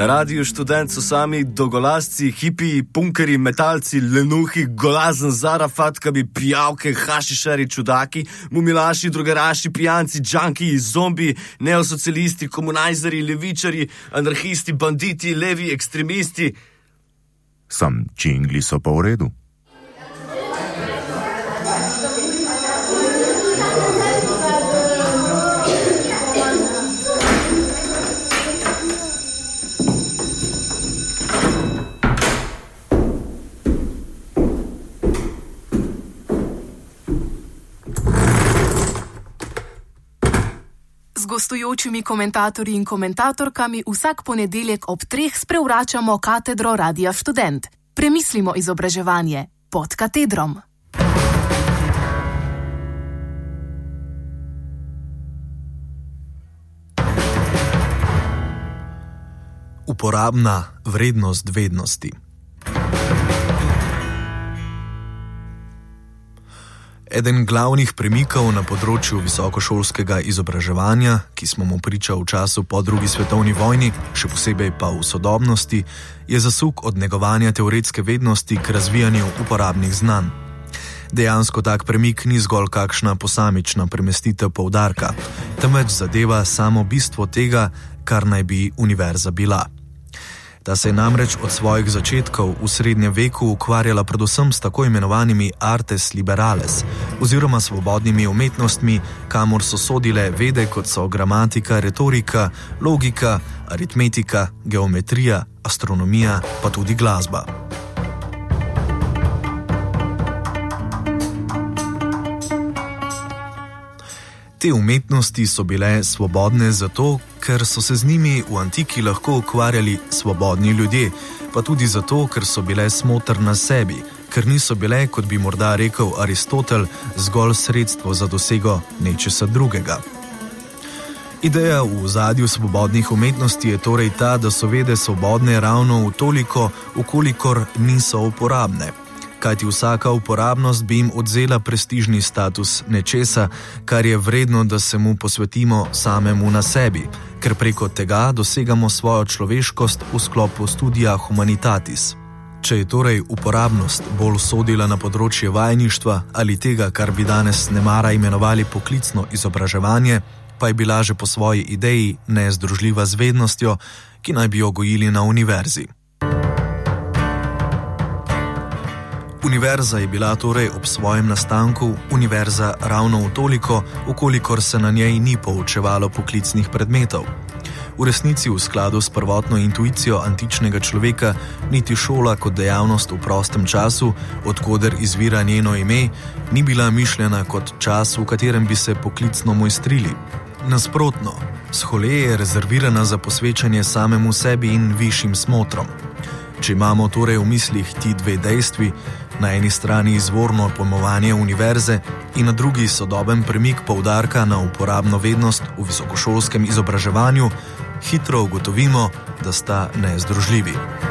Na radiju študent so sami dogolasci, hipiji, punkeri, metalci, lenuhi, golazen zarafat, kabi pijavke, hašišari, čudaki, mumilaši, drugaraši, pijanci, džanki, zombi, neosocialisti, komunajzeri, levičari, anarhisti, banditi, levi, ekstremisti. Sam čingli so pa v redu. Gostujočimi komentatorji in komentatorkami vsak ponedeljek ob treh sprevračamo katedro Radia Student. Premislimo izobraževanje pod katedrom. Uporabna vrednost vednosti. Eden glavnih premikov na področju visokošolskega izobraževanja, ki smo mu priča v času po drugi svetovni vojni, še posebej pa v sodobnosti, je zasuk od negovanja teoretske vednosti k razvijanju uporabnih znanj. Dejansko tak premik ni zgolj kakšna posamična premestitev poudarka, temveč zadeva samo bistvo tega, kar naj bi univerza bila. Ta se je namreč od svojih začetkov v srednjem veku ukvarjala predvsem s tako imenovanimi artes liberales, oziroma svobodnimi umetnostmi, kamor so sodile vede kot so gramatika, retorika, logika, aritmetika, geometrija, astronomija, pa tudi glasba. Te umetnosti so bile svobodne zato, ker so se z njimi v antiki lahko ukvarjali svobodni ljudje, pa tudi zato, ker so bile smotr na sebi, ker niso bile, kot bi morda rekel Aristotel, zgolj sredstvo za dosego nečesa drugega. Ideja v zadju svobodnih umetnosti je torej ta, da so vede svobodne ravno v toliko, ukolikor niso uporabne kajti vsaka uporabnost bi jim odzela prestižni status nečesa, kar je vredno, da se mu posvetimo samemu na sebi, ker preko tega dosegamo svojo človeškost v sklopu študija Humanitatis. Če je torej uporabnost bolj sodila na področje vajništva ali tega, kar bi danes ne mara imenovali poklicno izobraževanje, pa je bila že po svoji ideji nezdružljiva z vednostjo, ki naj bi jo gojili na univerzi. Univerza je bila torej ob svojem nastanku univerza ravno v toliko, ukolikor se na njej ni poučevalo poklicnih predmetov. V resnici, v skladu s prvotno intuicijo antičnega človeka, niti šola kot dejavnost v prostem času, odkuder izvira njeno ime, ni bila mišljena kot čas, v katerem bi se poklicno mojstrili. Nasprotno, scholeje je rezervirana za posvečanje samemu sebi in višjim smotrom. Če imamo torej v mislih ti dve dejstvi, na eni strani izvorno pojmovanje univerze in na drugi sodoben premik poudarka na uporabno vednost v visokošolskem izobraževanju, hitro ugotovimo, da sta nezdružljivi.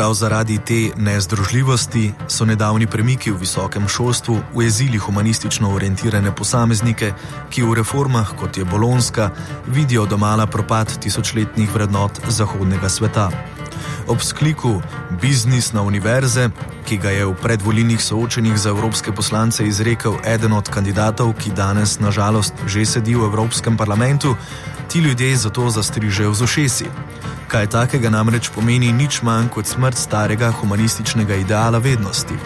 Prav zaradi te nezdružljivosti so nedavni premiki v visokem šolstvu ujezili humanistično orientirane posameznike, ki v reformah, kot je Bolonska, vidijo domala propad tisočletnih vrednot zahodnega sveta. Ob skliku Biznis na univerze, ki ga je v predvolilnih soočenjih za evropske poslance izrekel eden od kandidatov, ki danes nažalost že sedi v Evropskem parlamentu, ti ljudje zato zastrižejo z ušesi. Kaj takega namreč pomeni nič manj kot smrt starega humanističnega ideala vednosti.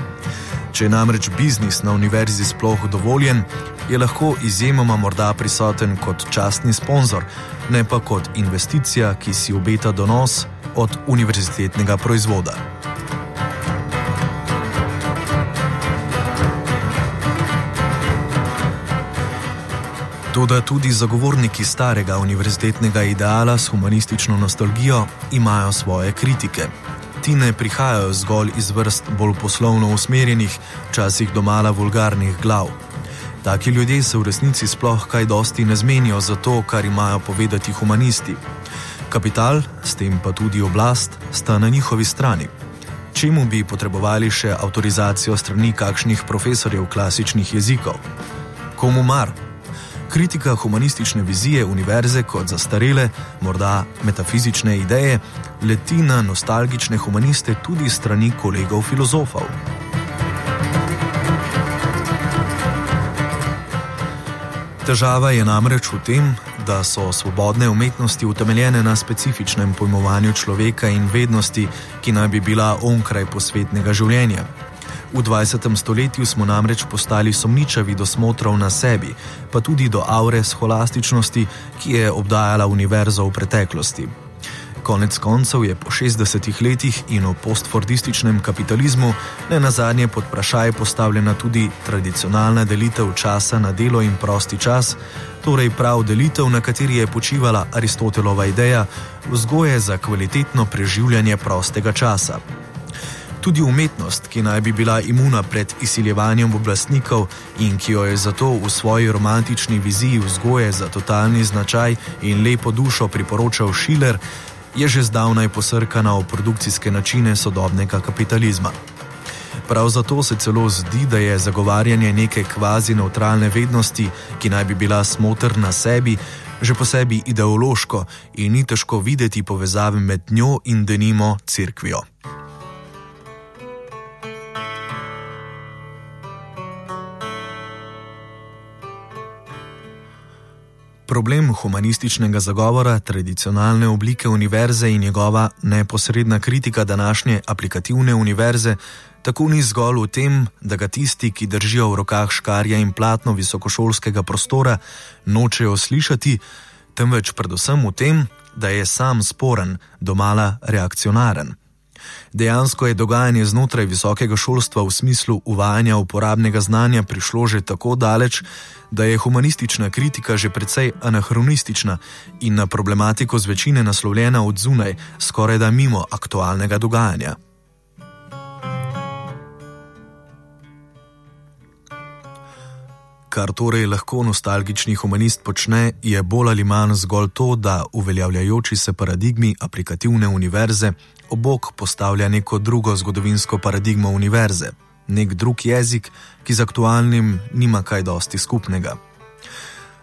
Če je namreč biznis na univerzi sploh dovoljen, je lahko izjemoma morda prisoten kot častni sponzor, ne pa kot investicija, ki si obeta donos od univerzitetnega proizvoda. Toda tudi zagovorniki starega univerzitetnega ideala s humanistično nostalgijo imajo svoje kritike. Ti ne prihajajo zgolj iz vrst bolj poslovno usmerjenih, včasih domala vulgarnih glav. Taki ljudje se v resnici sploh kaj dosti ne zmenijo za to, kar imajo povedati humanisti. Kapital, s tem pa tudi oblast, sta na njihovi strani. Čemu bi potrebovali še avtorizacijo strani kakšnih profesorjev klasičnih jezikov? Komu mar? Kritika humanistične vizije univerze kot zastarele, morda metafizične ideje, leti na nostalgične humaniste tudi strani kolegov filozofov. Težava je namreč v tem, da so svobodne umetnosti utemeljene na specifičnem pojmovanju človeka in vednosti, ki naj bi bila onkraj posvetnega življenja. V 20. stoletju smo namreč postali sumničavi do smotrov na sebi, pa tudi do aure scholastičnosti, ki je obdajala univerzo v preteklosti. Konec koncev je po 60 letih in v postfordističnem kapitalizmu ne na zadnje pod vprašaj postavljena tudi tradicionalna delitev časa na delo in prosti čas, torej prav delitev, na kateri je počivala Aristotelova ideja vzgoje za kvalitetno preživljanje prostega časa. Tudi umetnost, ki naj bi bila imuna pred izsiljevanjem oblastnikov in ki jo je zato v svoji romantični viziji vzgoje za totalni značaj in lepo dušo priporočal Schiller, je že zdavnaj posrkana v produkcijske načine sodobnega kapitalizma. Prav zato se celo zdi, da je zagovarjanje neke kvazi neutralne vednosti, ki naj bi bila smotrna sebi, že po sebi ideološko in ni težko videti povezave med njo in denimo crkvijo. Problem humanističnega zagovora, tradicionalne oblike univerze in njegova neposredna kritika današnje aplikativne univerze tako ni zgolj v tem, da ga tisti, ki držijo v rokah škarja in platno visokošolskega prostora, nočejo slišati, temveč predvsem v tem, da je sam sporen, domala reakcionaren. Dejansko je dogajanje znotraj visokega šolstva v smislu uvajanja uporabnega znanja prišlo že tako daleč, da je humanistična kritika že precej anahronistična in na problematiko z večine naslovljena od zunaj, skoraj da mimo aktualnega dogajanja. Kar torej lahko nostalgični humanist počne, je bolj ali manj zgolj to, da uveljavljajoči se paradigmi aplikativne univerze obok postavlja neko drugo zgodovinsko paradigmo univerze, nek drug jezik, ki z aktualnim nima kaj dosti skupnega.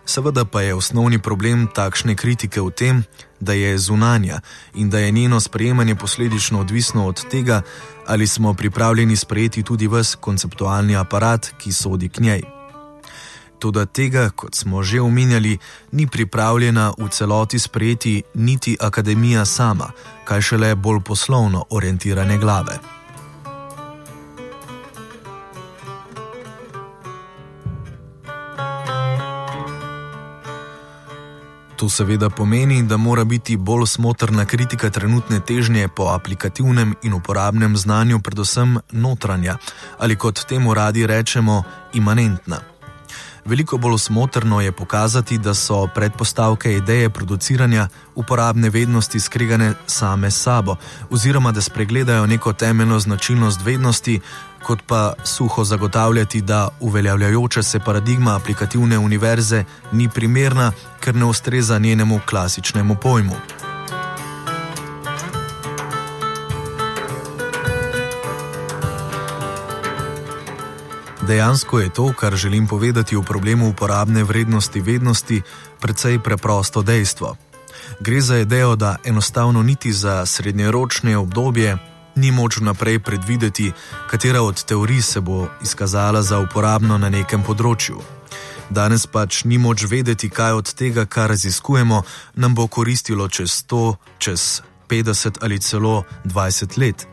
Seveda pa je osnovni problem takšne kritike v tem, da je zunanja in da je njeno sprejemanje posledično odvisno od tega, ali smo pripravljeni sprejeti tudi vse konceptualni aparat, ki sodi k njej. Toda tega, kot smo že omenjali, ni pripravljena v celoti sprejeti niti akademija sama, kaj šele bolj poslovno orientirane glave. To seveda pomeni, da mora biti bolj smotrna kritika trenutne težnje po aplikativnem in uporabnem znanju, predvsem notranja, ali kot temu radi rečemo, imanentna. Veliko bolj smotrno je pokazati, da so predpostavke ideje produciranja uporabne vednosti skregane same s sabo, oziroma da spregledajo neko temeljno značilnost vednosti, kot pa suho zagotavljati, da uveljavljajoča se paradigma aplikativne univerze ni primerna, ker ne ustreza njenemu klasičnemu pojmu. Dejansko je to, kar želim povedati o problemu uporabne vrednosti vednosti, precej preprosto dejstvo. Gre za idejo, da enostavno niti za srednjeročne obdobje ni moč naprej predvideti, katera od teorij se bo izkazala za uporabno na nekem področju. Danes pač ni moč vedeti, kaj od tega, kar raziskujemo, nam bo koristilo čez 100, čez 50 ali celo 20 let.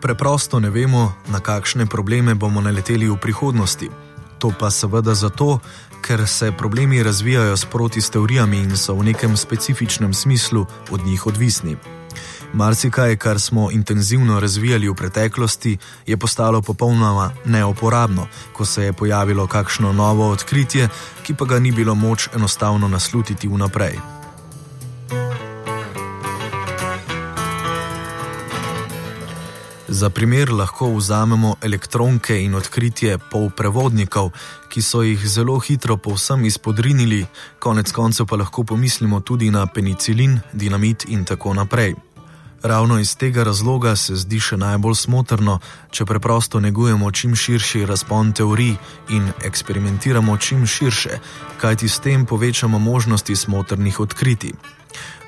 Preprosto ne vemo, na kakšne probleme bomo naleteli v prihodnosti. To pa seveda zato, ker se problemi razvijajo sproti s teorijami in so v nekem specifičnem smislu od njih odvisni. Marsikaj, kar smo intenzivno razvijali v preteklosti, je postalo popolnoma neoporabno, ko se je pojavilo kakšno novo odkritje, ki pa ga ni bilo moč enostavno naslutiti vnaprej. Za primer lahko vzamemo elektronke in odkritje polprevodnikov, ki so jih zelo hitro povsem izpodrinili, konec koncev pa lahko pomislimo tudi na penicilin, dinamit in tako naprej. Ravno iz tega razloga se zdi še najbolj smotrno, če preprosto negujemo čim širši razpon teorij in eksperimentiramo čim širše, kajti s tem povečamo možnosti smotrnih odkritij.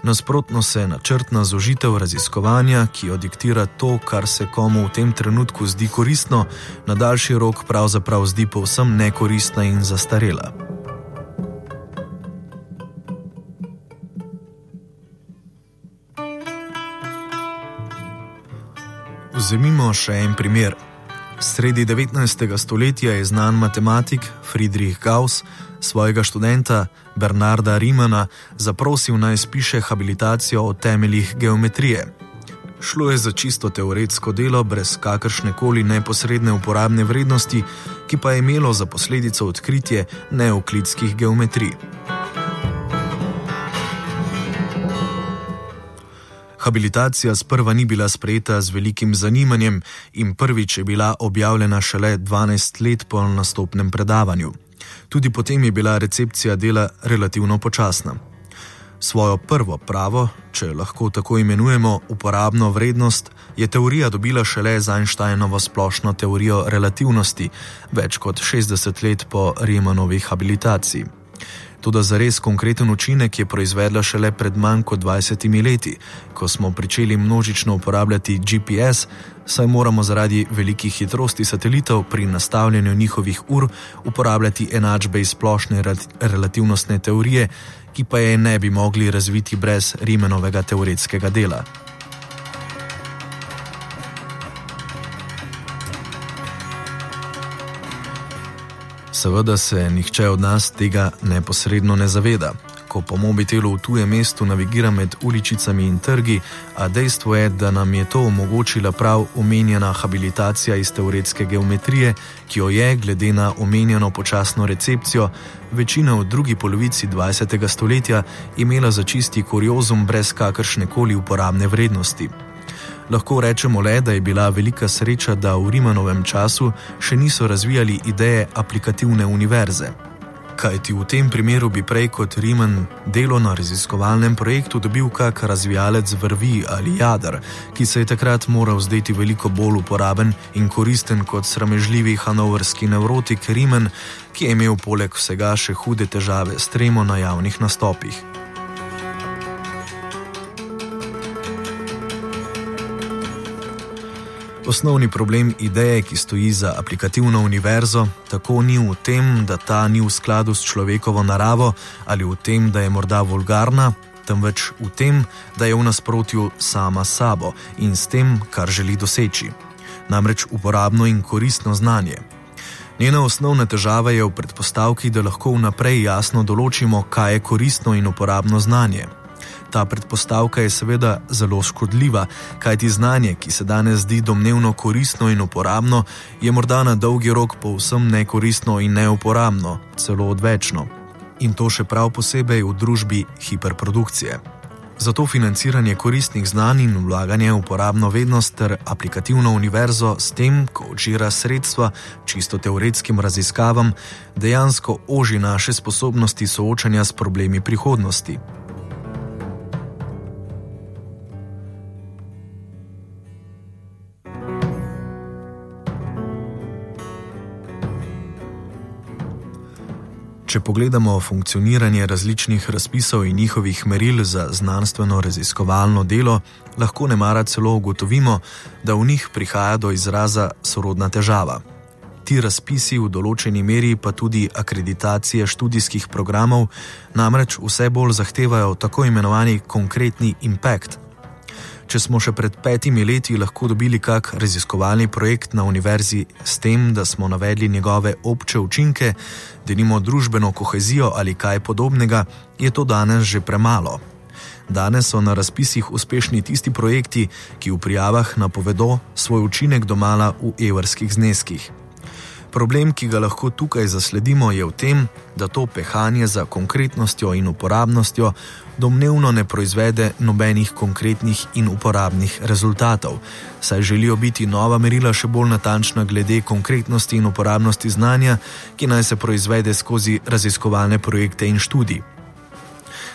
Nasprotno se načrtna zožitev raziskovanja, ki odiktira to, kar se komu v tem trenutku zdi koristno, na daljši rok pravzaprav zdi povsem nekoristna in zastarela. Vzemimo še en primer. Sredi 19. stoletja je znan matematik Friedrich Gauss svojega študenta Bernarda Rimana zaprosil naj spiše habilitacijo o temeljih geometrije. Šlo je za čisto teoretsko delo, brez kakršne koli neposredne uporabne vrednosti, ki pa je imelo za posledico odkritje neoklidskih geometrij. Habilitacija sprva ni bila sprejeta z velikim zanimanjem in prvič je bila objavljena šele 12 let po nastopnem predavanju. Tudi potem je bila recepcija dela relativno počasna. Svojo prvo pravo, če lahko tako imenujemo, uporabno vrednost je teorija dobila šele z Einsteinovo splošno teorijo relativnosti, več kot 60 let po Riemannovi habilitaciji. Toda za res konkreten učinek je proizvedla šele pred manj kot 20 leti, ko smo začeli množično uporabljati GPS, saj moramo zaradi velikih hitrosti satelitov pri nastavljanju njihovih ur uporabljati enačbe iz splošne relativnostne teorije, ki pa je ne bi mogli razviti brez Rimenovega teoretskega dela. Seveda se nihče od nas tega neposredno ne zaveda. Ko po mobitelu v tujem mestu navigira med uličicami in trgi, a dejstvo je, da nam je to omogočila prav omenjena habilitacija iz teoretske geometrije, ki jo je, glede na omenjeno počasno recepcijo, večina v drugi polovici 20. stoletja imela za čisti kuriozum brez kakršne koli uporabne vrednosti. Lahko rečemo le, da je bila velika sreča, da v Rimanovem času še niso razvijali ideje aplikativne univerze. Kajti v tem primeru bi prej kot Riman delo na raziskovalnem projektu dobil kak razvijalec vrvi ali jadr, ki se je takrat moral zdeti veliko bolj uporaben in koristen kot sramežljivi hanoverski nevrotik Riman, ki je imel poleg vsega še hude težave s tremo na javnih nastopih. Osnovni problem ideje, ki stoji za aplikativno univerzo, tako ni v tem, da ta ni v skladu s človekovo naravo ali v tem, da je morda vulgarna, temveč v tem, da je v nasprotju sama s sabo in s tem, kar želi doseči. Namreč uporabno in koristno znanje. Njena osnovna težava je v predpostavki, da lahko vnaprej jasno določimo, kaj je koristno in uporabno znanje. Ta predpostavka je seveda zelo škodljiva, kajti znanje, ki se danes zdi domnevno koristno in uporabno, je morda na dolgi rok povsem nekoristno in neuporabno, celo odvečno. In to še prav posebej v družbi hiperprodukcije. Zato financiranje koristnih znanj in vlaganje v uporabno vednost ter aplikativno univerzo s tem, ko odžira sredstva čisto teoretskim raziskavam, dejansko oži naše sposobnosti soočanja s problemi prihodnosti. Če pogledamo funkcioniranje različnih razpisov in njihovih meril za znanstveno raziskovalno delo, lahko ne mara celo ugotovimo, da v njih prihaja do izraza sorodna težava. Ti razpisi v določeni meri, pa tudi akreditacije študijskih programov, namreč vse bolj zahtevajo tako imenovani konkretni impact, če smo še pred petimi leti lahko dobili kak raziskovalni projekt na univerzi s tem, da smo navedli njegove obče učinke, da nimamo družbeno kohezijo ali kaj podobnega, je to danes že premalo. Danes so na razpisih uspešni tisti projekti, ki v prijavah napovedo svoj učinek domala v evrskih zneskih. Problem, ki ga lahko tukaj zasledimo, je v tem, da to pehanje za konkretnostjo in uporabnostjo domnevno ne proizvede nobenih konkretnih in uporabnih rezultatov, saj želijo biti nova merila še bolj natančna glede konkretnosti in uporabnosti znanja, ki naj se proizvede skozi raziskovalne projekte in študije.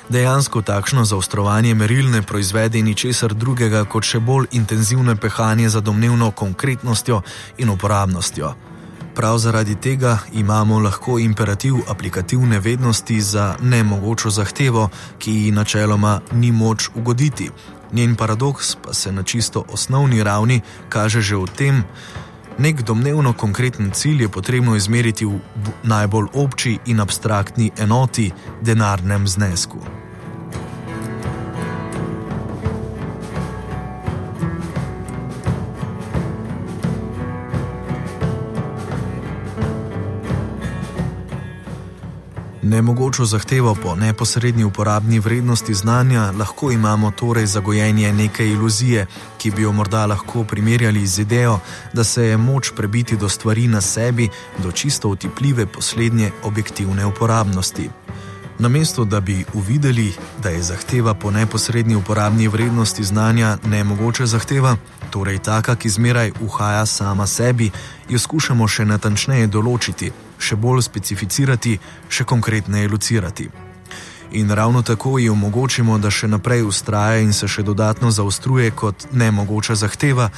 Dejansko takšno zaostrovanje meril ne proizvede ničesar drugega kot še bolj intenzivno pehanje za domnevno konkretnostjo in uporabnostjo. Prav zaradi tega imamo lahko imperativ aplikativne vednosti za nemogočo zahtevo, ki ji načeloma ni moč ugoditi. Njen paradoks pa se na čisto osnovni ravni kaže že v tem, nek domnevno konkreten cilj je potrebno izmeriti v najbolj obči in abstraktni enoti, denarnem znesku. Nemogočo zahtevo po neposrednji uporabni vrednosti znanja lahko imamo torej zagojenje neke iluzije, ki bi jo morda lahko primerjali z idejo, da se je moč prebiti do stvari na sebi, do čisto utipljive poslednje objektivne uporabnosti. Namesto da bi uvideli, da je zahteva po neposrednji uporabni vrednosti znanja nemogoče zahteva, torej taka, ki zmeraj uhaja sama sebi, jo skušamo še natančneje določiti, še bolj specificirati, še konkretneje lucirati. In ravno tako ji omogočimo, da še naprej ustraja in se še dodatno zaostruje kot nemogoča zahteva,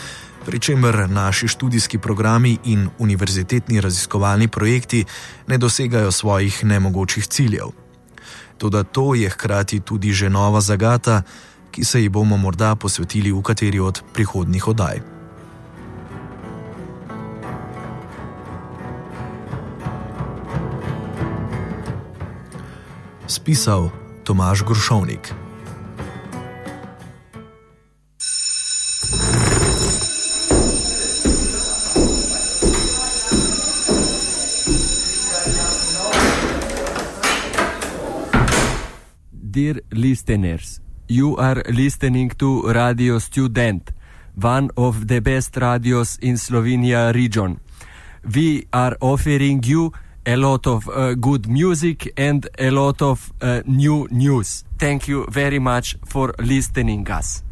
pri čemer naši študijski programi in univerzitetni raziskovalni projekti ne dosegajo svojih nemogočih ciljev. Toda to je hkrati tudi že nova zagata, ki se ji bomo morda posvetili v kateri od prihodnjih oddaj. Spisal Tomaž Grušovnik. dear listeners, you are listening to Radio Student, one of the best radios in Slovenia region. We are offering you a lot of uh, good music and a lot of uh, new news. Thank you very much for listening us.